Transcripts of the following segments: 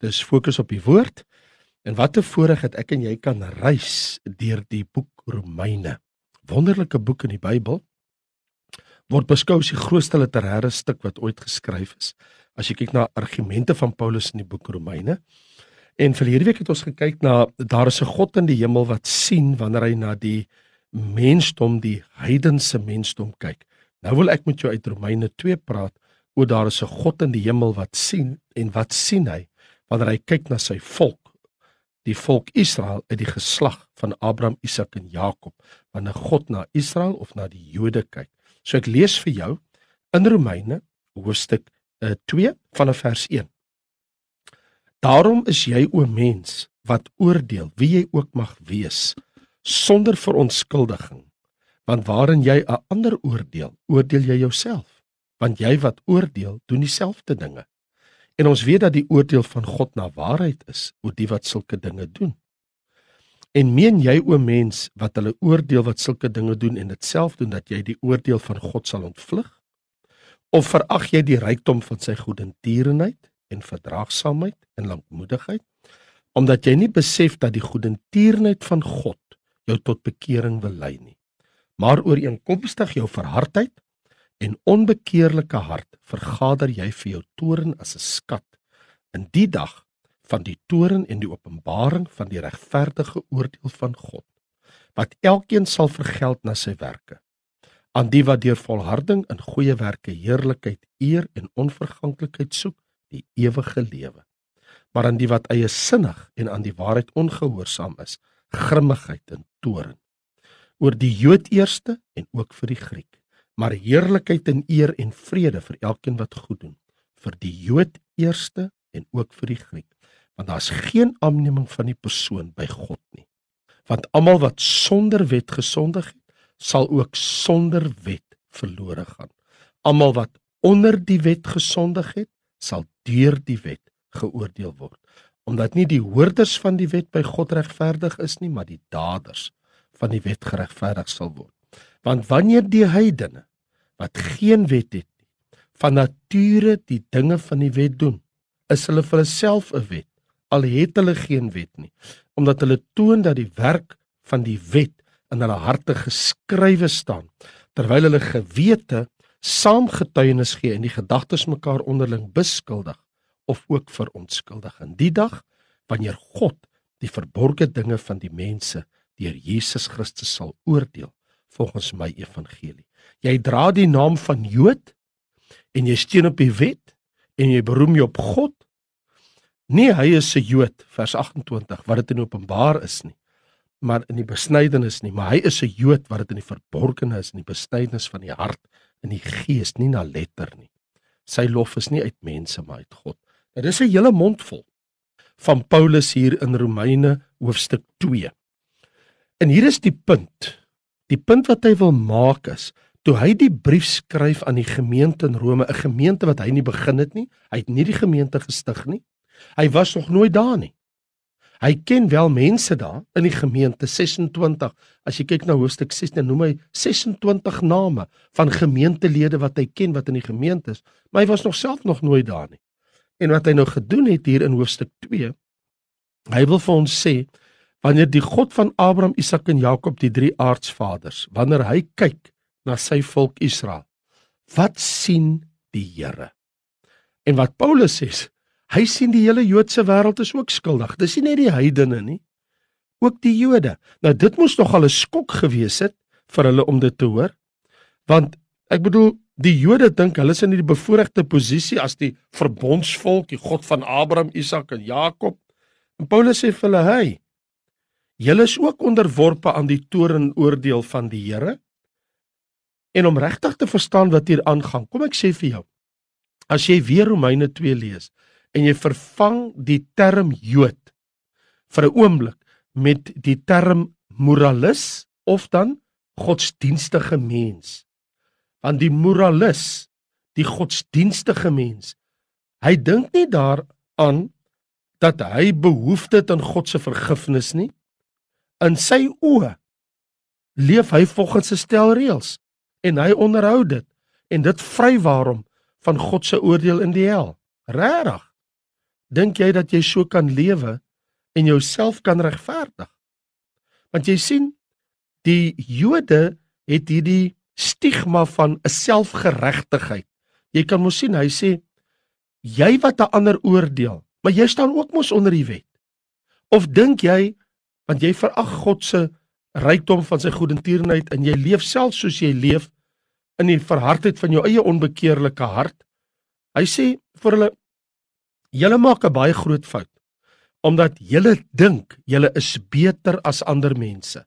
Dis fokus op die woord. En wat 'n voorreg het ek en jy kan reis deur die boek Romeine. Wonderlike boek in die Bybel. Word beskou as die grootste literêre stuk wat ooit geskryf is. As jy kyk na argumente van Paulus in die boek Romeine. En vir hierdie week het ons gekyk na daar is 'n God in die hemel wat sien wanneer hy na die mensdom, die heidense mensdom kyk. Nou wil ek met jou uit Romeine 2 praat oor daar is 'n God in die hemel wat sien en wat sien hy wanneer hy kyk na sy volk die volk Israel uit die geslag van Abraham, Isak en Jakob wanneer God na Israel of na die Jode kyk. So ek lees vir jou in Romeine hoofstuk 2 uh, vanaf vers 1. Daarom is jy o mens wat oordeel wie jy ook mag wees sonder verontskuldiging want waarin jy 'n ander oordeel oordeel jy jouself want jy wat oordeel doen dieselfde dinge En ons weet dat die oordeel van God na waarheid is oor die wat sulke dinge doen. En meen jy o mens wat hulle oordeel wat sulke dinge doen en dit self doen dat jy die oordeel van God sal ontvlug? Of verag jy die rykdom van sy goedertierenheid en verdraagsaamheid en lankmoedigheid omdat jy nie besef dat die goedertierenheid van God jou tot bekering wil lei nie, maar ooreenkomstig jou verhardheid en onbekeerlike hart vergader jy vir jou toren as 'n skat in die dag van die toren en die openbaring van die regverdige oordeel van God wat elkeen sal vergeld na sy werke. Aan die wat deur volharding in goeie werke heerlikheid eer en onverganklikheid soek die ewige lewe. Maar aan die wat eie sinnig en aan die waarheid ongehoorsaam is grimmigheid en toren oor die Jood eerste en ook vir die Griek maar heerlikheid en eer en vrede vir elkeen wat goed doen vir die Jood eerste en ook vir die Griek. Want daar's geen aanneming van die persoon by God nie. Want almal wat sonder wet gesondig het sal ook sonder wet verlore gaan. Almal wat onder die wet gesondig het sal deur die wet geoordeel word. Omdat nie die hoorders van die wet by God regverdig is nie maar die daders van die wet geregverdig sal word. Want wanneer die heidene wat geen wet het nie, van nature die dinge van die wet doen, is hulle vir hulself 'n wet, al het hulle geen wet nie, omdat hulle toon dat die werk van die wet in hulle harte geskrywe staan, terwyl hulle gewete saamgetuienis gee en die gedagtes mekaar onderling beskuldig of ook verontskuldig in die dag wanneer God die verborgde dinge van die mense deur Jesus Christus sal oordeel volgens my evangelie. Jy dra die naam van Jood en jy steun op die wet en jy beroem jou op God. Nee, hy is 'n Jood vers 28 wat dit in Openbaar is nie, maar in die besnydenis nie, maar hy is 'n Jood wat dit in die verborgenes in die besnydenis van die hart in die gees nie na letter nie. Sy lof is nie uit mense maar uit God. Dit is 'n hele mond vol van Paulus hier in Romeine hoofstuk 2. En hier is die punt. Die punt wat hy wil maak is toe hy die brief skryf aan die gemeente in Rome, 'n gemeente wat hy nie begin het nie, hy het nie die gemeente gestig nie. Hy was nog nooit daar nie. Hy ken wel mense daar in die gemeente 26. As jy kyk na hoofstuk 16, noem hy 26 name van gemeentelede wat hy ken wat in die gemeente is, maar hy was nog self nog nooit daar nie. En wat hy nou gedoen het hier in hoofstuk 2, hy wil vir ons sê wanneer die God van Abraham, Isak en Jakob, die drie aardsvaders, wanneer hy kyk na sy volk Israel. Wat sien die Here? En wat Paulus sê, hy sien die hele Joodse wêreld is ook skuldig. Dis nie net die heidene nie, ook die Jode. Nou dit moes nog al 'n skok gewees het vir hulle om dit te hoor. Want ek bedoel, die Jode dink hulle is in die bevoordeelde posisie as die verbondsvolk, die God van Abraham, Isak en Jakob. En Paulus sê vir hulle, "Hey, julle is ook onderworpe aan die toornoordeel van die Here." En om regtig te verstaan wat hier aangaan, kom ek sê vir jou. As jy weer Romeine 2 lees en jy vervang die term Jood vir 'n oomblik met die term moralis of dan godsdienstige mens. Want die moralis, die godsdienstige mens, hy dink nie daaraan dat hy behoefte het aan God se vergifnis nie. In sy oë leef hy volgens 'n stel reëls en hy onderhou dit en dit vry waarom van God se oordeel in die hel. Regtig. dink jy dat jy so kan lewe en jouself kan regverdig? Want jy sien, die Jode het hierdie stigma van 'n selfgeregtigheid. Jy kan mos sien, hy sê jy wat 'n ander oordeel, maar jy staan ook mos onder die wet. Of dink jy want jy verag God se rykdom van sy goedertierenheid en jy leef self soos jy leef in die verhardheid van jou eie onbekeerlike hart? Hy sê vir hulle julle maak 'n baie groot fout omdat julle dink julle is beter as ander mense.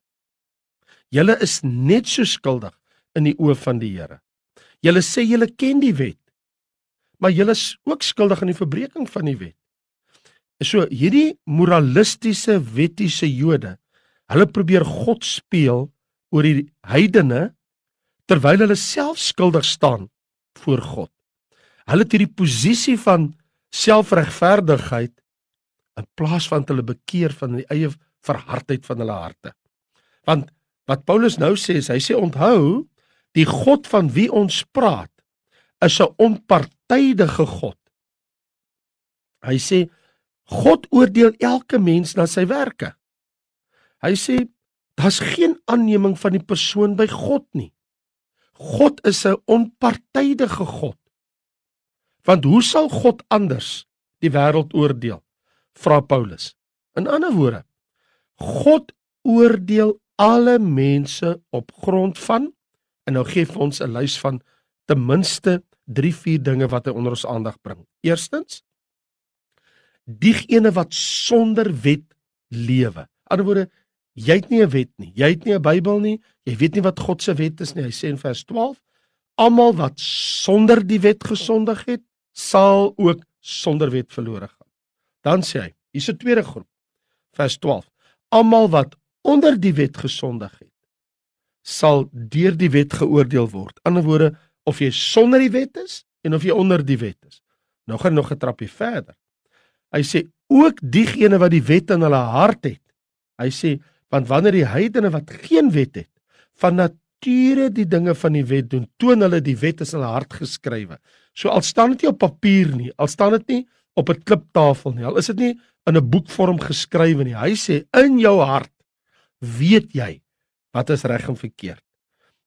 Julle is net so skuldig in die oë van die Here. Julle sê julle ken die wet, maar julle is ook skuldig aan die verbreeking van die wet. So hierdie moralistiese wettiese Jode, hulle probeer God speel oor die heidene terwyl hulle self skuldig staan voor God. Hulle het hierdie posisie van selfregverdigheid in plaas van hulle bekeer van die eie verhardheid van hulle harte. Want wat Paulus nou sê is hy sê onthou die God van wie ons praat is 'n onpartydige God. Hy sê God oordeel elke mens na sy werke. Hy sê daar's geen aanneming van die persoon by God nie. God is 'n onpartydige God. Want hoe sal God anders die wêreld oordeel? Vra Paulus. In ander woorde, God oordeel alle mense op grond van en nou gee ons 'n lys van ten minste 3-4 dinge wat hy onder ons aandag bring. Eerstens, diegene wat sonder wet lewe. Aan die ander woorde, jy het nie 'n wet nie. Jy het nie 'n Bybel nie. Jy weet nie wat God se wet is nie. Hy sê in vers 12, almal wat sonder die wet gesondig het, sal ook sonder wet verlore gaan. Dan sê hy, hier's 'n tweede groep. Vers 12. Almal wat onder die wet gesondig het, sal deur die wet geoordeel word. In ander woorde, of jy sonder die wet is en of jy onder die wet is. Nou gaan nog 'n trappie verder. Hy sê ook diegene wat die wet in hulle hart het. Hy sê want wanneer die heidene wat geen wet het, van nature die dinge van die wet doen, toon hulle die wet in hulle hart geskrywe. So al staan dit nie op papier nie, al staan dit nie op 'n kliptafel nie, al is dit nie in 'n boekvorm geskrywe nie. Hy sê in jou hart weet jy wat is reg en verkeerd.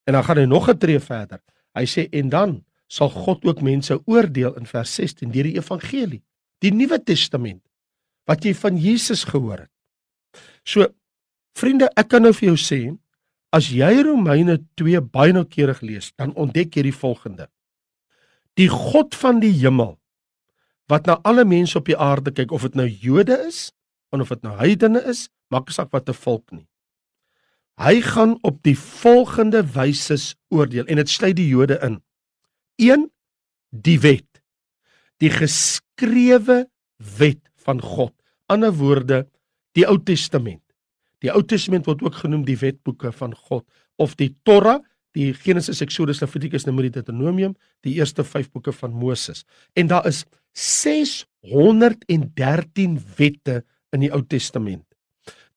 En dan gaan hy nog 'n tree verder. Hy sê en dan sal God ook mense oordeel in vers 16 deur die evangelie, die Nuwe Testament wat jy van Jesus gehoor het. So vriende, ek kan nou vir jou sê, as jy Romeine 2 baie noukeurig lees, dan ontdek jy die volgende die God van die hemel wat na alle mense op die aarde kyk of dit nou Jode is of dit nou heidene is, maak nie saak wat 'n volk nie. Hy gaan op die volgende wyse oordeel en dit sluit die Jode in. 1 die wet. Die geskrewe wet van God. Ander woorde, die Ou Testament. Die Ou Testament word ook genoem die wetboeke van God of die Torah, die Genesis, Exodus, Levitikus, Numeri, Deuteronomium, die eerste 5 boeke van Moses. En daar is 613 wette in die Ou Testament.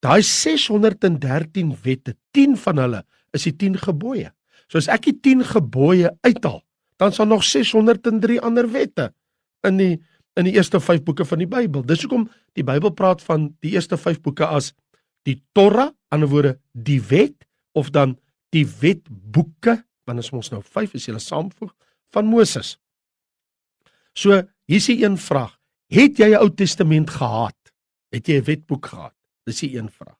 Daai 613 wette, 10 van hulle is die 10 gebooie. So as ek die 10 gebooie uithaal, dan sal nog 603 ander wette in die in die eerste 5 boeke van die Bybel. Dis hoekom die Bybel praat van die eerste 5 boeke as die Torah, ander woorde die wet of dan die wetboeke, want as ons nou 5 is julle saamvoeg van Moses. So, hier is 'n vraag. Het jy 'n Ou Testament gehad? Het jy 'n wetboek gehad? Dis die een vraag.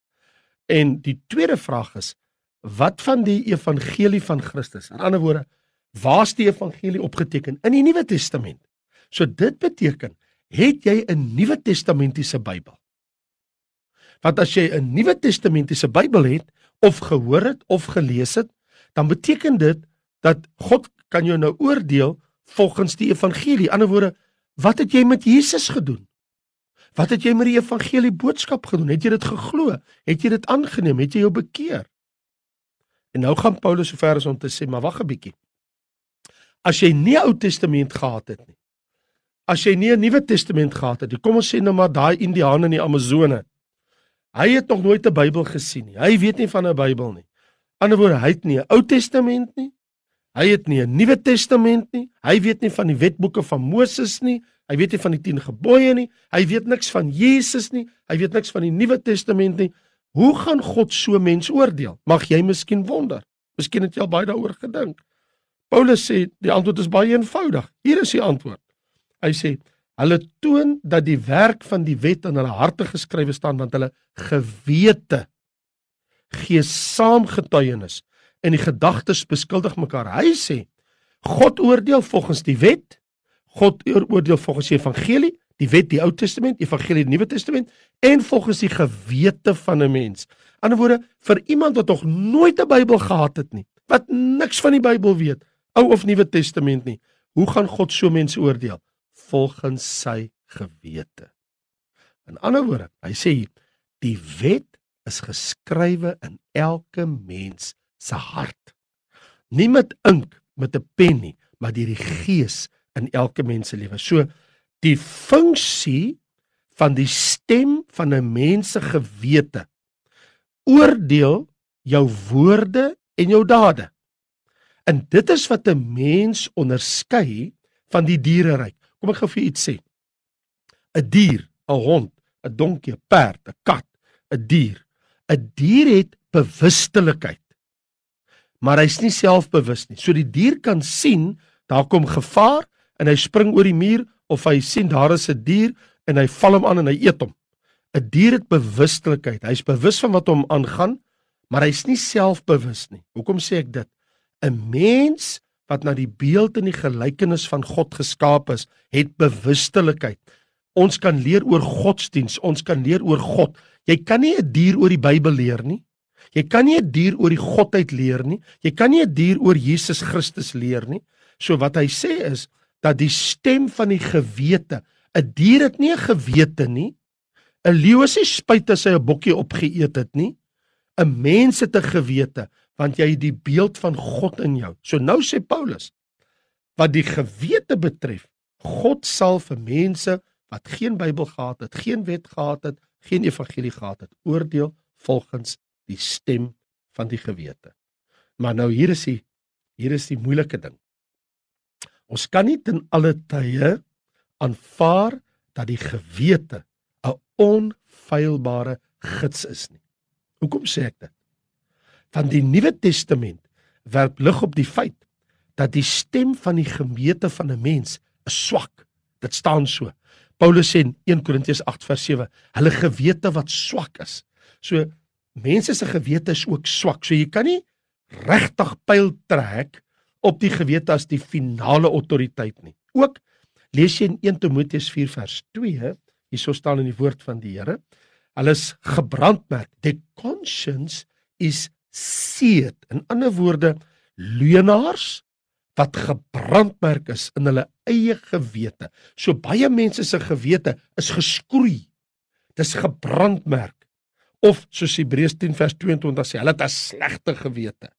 En die tweede vraag is wat van die evangelie van Christus? In ander woorde, waar's die evangelie opgeteken in die Nuwe Testament? So dit beteken, het jy 'n Nuwe Testamentiese Bybel? Want as jy 'n Nuwe Testamentiese Bybel het, of gehoor het of gelees het, dan beteken dit dat God kan jou nou oordeel volgens die evangelie. Ander woorde, wat het jy met Jesus gedoen? Wat het jy met die evangelie boodskap gedoen? Het jy dit geglo? Het jy dit aangeneem? Het jy jou bekeer? En nou gaan Paulus so ver as om te sê, maar wag 'n bietjie. As jy nie Ou Testament gehad het nie. As jy nie 'n Nuwe Testament gehad het nie. Kom ons sê nou maar daai Indiane in die Amazone. Hy het nog nooit 'n Bybel gesien nie. Hy weet nie van 'n Bybel nie. Anderswoorde, hy het nie 'n Ou Testament nie. Hy het nie 'n Nuwe Testament nie. Hy weet nie van die wetboeke van Moses nie. Hy weet nie van die 10 gebooie nie. Hy weet niks van Jesus nie. Hy weet niks van die Nuwe Testament nie. Hoe gaan God so mens oordeel? Mag jy miskien wonder. Miskien het jy al baie daaroor gedink. Paulus sê die antwoord is baie eenvoudig. Hier is die antwoord. Hy sê hulle toon dat die werk van die wet in hulle harte geskrywe staan want hulle gewete gee saamgetuienis en die gedagtes beskuldig mekaar. Hy sê God oordeel volgens die wet. God oordeel volgens die evangelie, die wet, die Ou Testament, evangelie, die Nuwe Testament en volgens die gewete van 'n mens. Ander woorde, vir iemand wat nog nooit 'n Bybel gehad het nie, wat niks van die Bybel weet, Ou of Nuwe Testament nie, hoe gaan God so mense oordeel? Volgens sy gewete. In ander woorde, hy sê die wet is geskrywe in elke mens se hart. Nie met ink met 'n pen nie, maar deur die gees in elke mens se lewe. So die funksie van die stem van 'n mens se gewete oordeel jou woorde en jou dade. En dit is wat 'n mens onderskei van die diereryk. Kom ek gou vir iets sê. 'n Dier, 'n hond, 'n donkie, 'n perd, 'n kat, 'n dier. 'n Dier het bewustelikheid maar hy's nie selfbewus nie. So die dier kan sien daar kom gevaar en hy spring oor die muur of hy sien daar is 'n dier en hy val hom aan en hy eet hom. 'n Dier het bewustelikheid. Hy's bewus van wat hom aangaan, maar hy's nie selfbewus nie. Hoekom sê ek dit? 'n Mens wat na die beeld en die gelykenis van God geskaap is, het bewustelikheid. Ons kan leer oor godsdiens, ons kan leer oor God. Jy kan nie 'n dier oor die Bybel leer nie. Jy kan nie 'n dier oor die godheid leer nie. Jy kan nie 'n dier oor Jesus Christus leer nie. So wat hy sê is dat die stem van die gewete, 'n dier het nie 'n gewete nie. 'n Leeu is nie spyt as hy 'n bokkie opgeëet het nie. 'n Mens het 'n gewete want jy het die beeld van God in jou. So nou sê Paulus wat die gewete betref, God sal vir mense wat geen Bybel gehad het, geen wet gehad het, geen evangelie gehad het, oordeel volgens die stem van die gewete. Maar nou hier is die hier is die moeilike ding. Ons kan nie ten alle tye aanvaar dat die gewete 'n onfeilbare gids is nie. Hoekom sê ek dit? Van die Nuwe Testament werp lig op die feit dat die stem van die gewete van 'n mens is swak. Dit staan so. Paulus sê in 1 Korintiërs 8 vers 7, hulle gewete wat swak is. So mense se gewete is ook swak. So jy kan nie regtig pyl trek op die gewete as die finale autoriteit nie. Ook lees jy in 1 Timoteus 4 vers 2, hierso staan in die woord van die Here, hulle is gebrandmerk. The conscience is seared. In ander woorde, leenaars wat gebrandmerk is in hulle eie gewete. So baie mense se gewete is geskroei. Dis gebrandmerk of soos Hebreërs 10 vers 22 sê, hulle het 'n slegte gewete.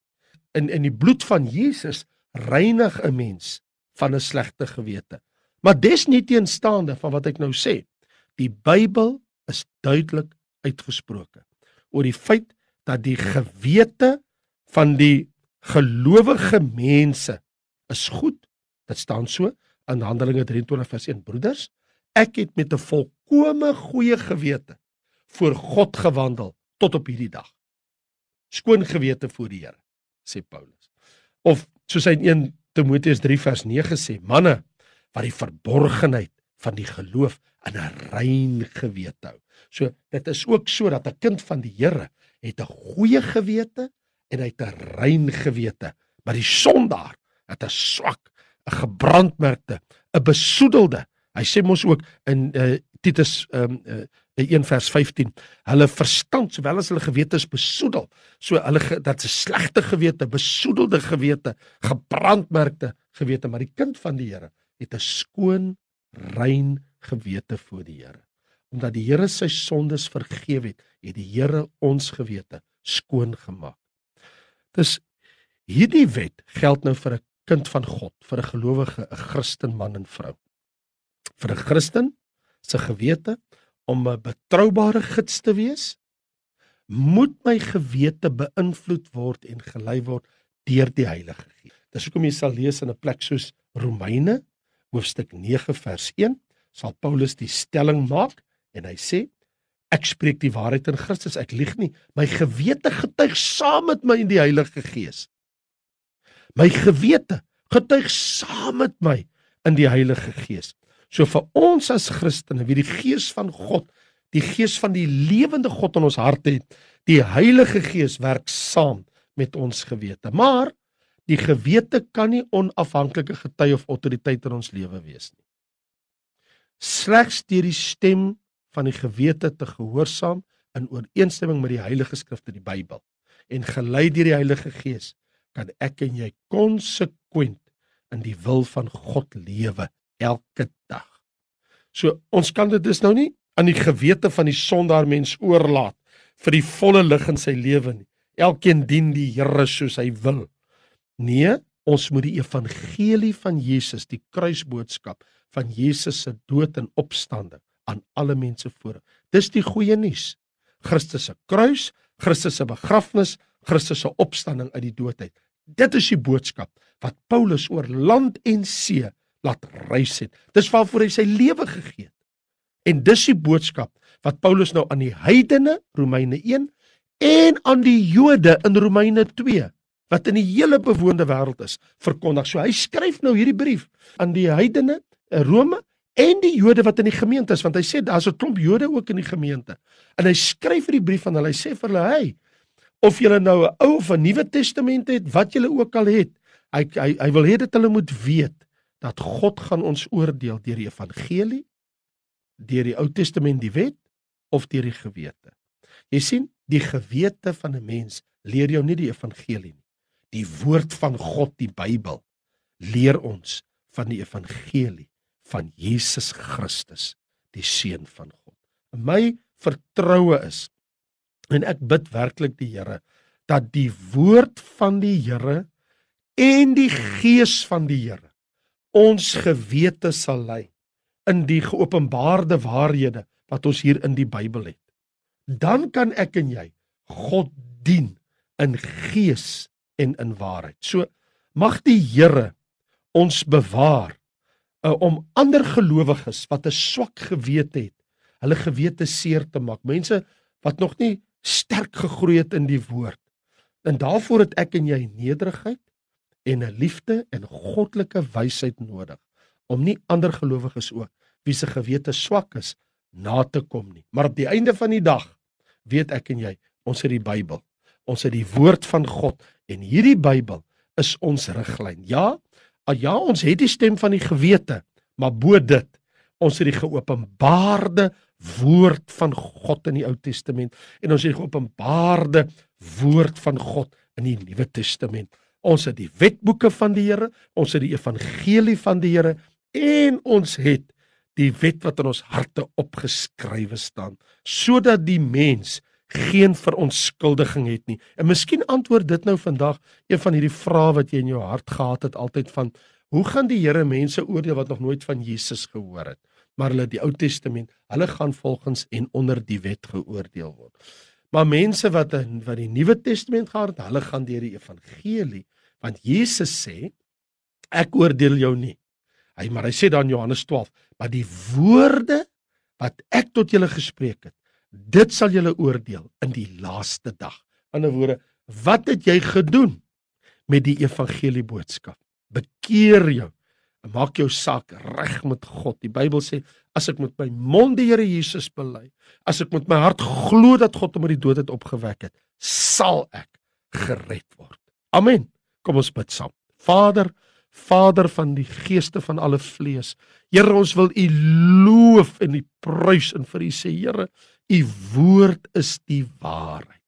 In in die bloed van Jesus reinig 'n mens van 'n slegte gewete. Maar desnieteenstaande van wat ek nou sê, die Bybel is duidelik uitgesproke oor die feit dat die gewete van die gelowige mense is goed. Dit staan so in Handelinge 23 vers 1 broeders, ek het met 'n volkomme goeie gewete voor God gewandel tot op hierdie dag. Skoon gewete voor die Here, sê Paulus. Of soos hy in 1 Timoteus 3 vers 9 sê, manne wat die verborgenheid van die geloof in 'n rein gewete hou. So dit is ook so dat 'n kind van die Here het 'n goeie gewete en hy het 'n rein gewete, maar die sondaar het 'n swak, 'n gebrandmerkte, 'n besoedelde. Hy sê mos ook in uh, Titus um, uh, 1 vers 15 hulle verstand sowel as hulle gewete is besoedel. So hulle dat's 'n slegte gewete besoedelde gewete gebrandmerkte gewete. Maar die kind van die Here het 'n skoon rein gewete voor die Here omdat die Here sy sondes vergewe het het die Here ons gewete skoon gemaak dis hierdie wet geld nou vir 'n kind van God vir 'n gelowige 'n Christen man en vrou vir 'n Christen se gewete om 'n betroubare gids te wees, moet my gewete beïnvloed word en gelei word deur die Heilige Gees. Dis hoekom jy sal lees in 'n plek soos Romeine hoofstuk 9 vers 1 sal Paulus die stelling maak en hy sê ek spreek die waarheid in Christus, ek lieg nie. My gewete getuig saam met my in die Heilige Gees. My gewete getuig saam met my in die Heilige Gees. So vir ons as Christene, wie die Gees van God, die Gees van die lewende God in ons harte het, die Heilige Gees werk saam met ons gewete. Maar die gewete kan nie onafhanklike getuie of autoriteit in ons lewe wees nie. Slegs deur die stem van die gewete te gehoorsaam in ooreenstemming met die Heilige Skrifte, die Bybel, en gelei deur die Heilige Gees, kan ek en jy konsekwent in die wil van God lewe elke dag. So ons kan dit dus nou nie aan die gewete van die sondaar mens oorlaat vir die volle lig in sy lewe nie. Elkeen dien die Here soos hy wil. Nee, ons moet die evangelie van Jesus, die kruisboodskap van Jesus se dood en opstanding aan alle mense voor. Dis die goeie nuus. Christus se kruis, Christus se begrafnis, Christus se opstanding uit die dood uit. Dit is die boodskap wat Paulus oor land en see laat reis het. Dis waarvoor hy sy lewe gegee het. En dis die boodskap wat Paulus nou aan die heidene Romeine 1 en aan die Jode in Romeine 2 wat in die hele bewoonde wêreld is verkondig. So hy skryf nou hierdie brief aan die heidene in Rome en die Jode wat in die gemeente is want hy sê daar's 'n klomp Jode ook in die gemeente. En hy skryf hierdie brief aan hulle. Hy sê vir hulle: "Hey, of julle nou 'n ou of 'n nuwe testament het, wat julle ook al het, hy hy, hy wil hê dat hulle moet weet dat God gaan ons oordeel deur die evangelie, deur die Ou Testament die wet of deur die gewete. Jy sien, die gewete van 'n mens leer jou nie die evangelie nie. Die woord van God, die Bybel, leer ons van die evangelie van Jesus Christus, die seun van God. My vertroue is En ek bid werklik die Here dat die woord van die Here en die gees van die Here ons gewete sal lei in die geopenbaarde waarhede wat ons hier in die Bybel het. Dan kan ek en jy God dien in gees en in waarheid. So mag die Here ons bewaar uh, om ander gelowiges wat 'n swak gewete het, hulle gewete seer te maak. Mense wat nog nie sterk gegroei het in die woord. En daarvoor het ek en jy nederigheid en 'n liefde en goddelike wysheid nodig om nie ander gelowiges ook wie se gewete swak is na te kom nie. Maar op die einde van die dag weet ek en jy, ons het die Bybel. Ons het die woord van God en hierdie Bybel is ons riglyn. Ja, ja, ons het die stem van die gewete, maar bo dit, ons het die geopenbaarde woord van God in die Ou Testament en ons het die geopenbaarde woord van God in die Nuwe Testament. Ons het die wetboeke van die Here, ons het die evangelie van die Here en ons het die wet wat in ons harte opgeskrywe staan sodat die mens geen verontskuldiging het nie. En miskien antwoord dit nou vandag een van hierdie vrae wat jy in jou hart gehad het altyd van hoe gaan die Here mense oordeel wat nog nooit van Jesus gehoor het? maar hulle die Ou Testament, hulle gaan volgens en onder die wet geoordeel word. Maar mense wat in wat die Nuwe Testament gehad het, hulle gaan deur die evangelie, want Jesus sê ek oordeel jou nie. Hy maar hy sê dan Johannes 12, maar die woorde wat ek tot julle gespreek het, dit sal julle oordeel in die laaste dag. In 'n woorde, wat het jy gedoen met die evangelie boodskap? Bekeer jou maak jou saak reg met God. Die Bybel sê as ek met my mond die Here Jesus bely, as ek met my hart glo dat God hom uit die dood het opgewek het, sal ek gered word. Amen. Kom ons bid saam. Vader, Vader van die geeste van alle vlees. Here, ons wil U loof en U prys en vir U sê, Here, U woord is die waarheid.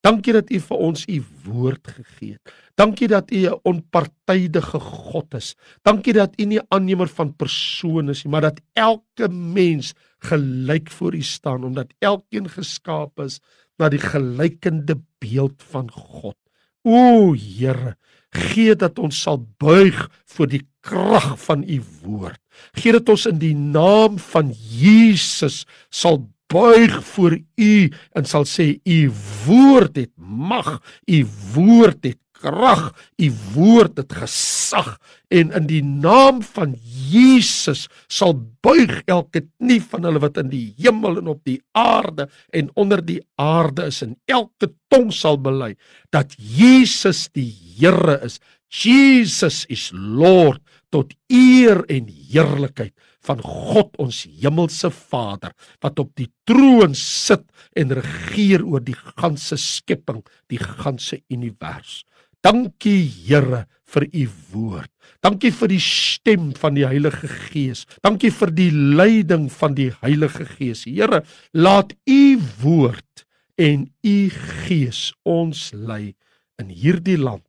Dankie dat U vir ons U woord gegee het. Dankie dat U 'n onpartydige God is. Dankie dat U nie aanneemer van persone is nie, maar dat elke mens gelyk voor U staan omdat elkeen geskaap is na die gelykende beeld van God. O Here, gee dat ons sal buig voor die krag van U woord. Gee dat ons in die naam van Jesus sal buig voor u en sal sê u woord het mag, u woord het krag, u woord het gesag en in die naam van Jesus sal buig elke knie van hulle wat in die hemel en op die aarde en onder die aarde is en elke tong sal bely dat Jesus die Here is. Jesus is Lord tot eer en heerlikheid van God ons hemelse Vader wat op die troon sit en regeer oor die ganse skepping, die ganse univers. Dankie Here vir u woord. Dankie vir die stem van die Heilige Gees. Dankie vir die leiding van die Heilige Gees. Here, laat u woord en u Gees ons lei in hierdie land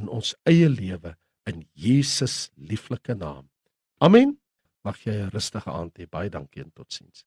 in ons eie lewe in Jesus lieflike naam. Amen. Mag jy 'n rustige aand hê. Baie dankie en totsiens.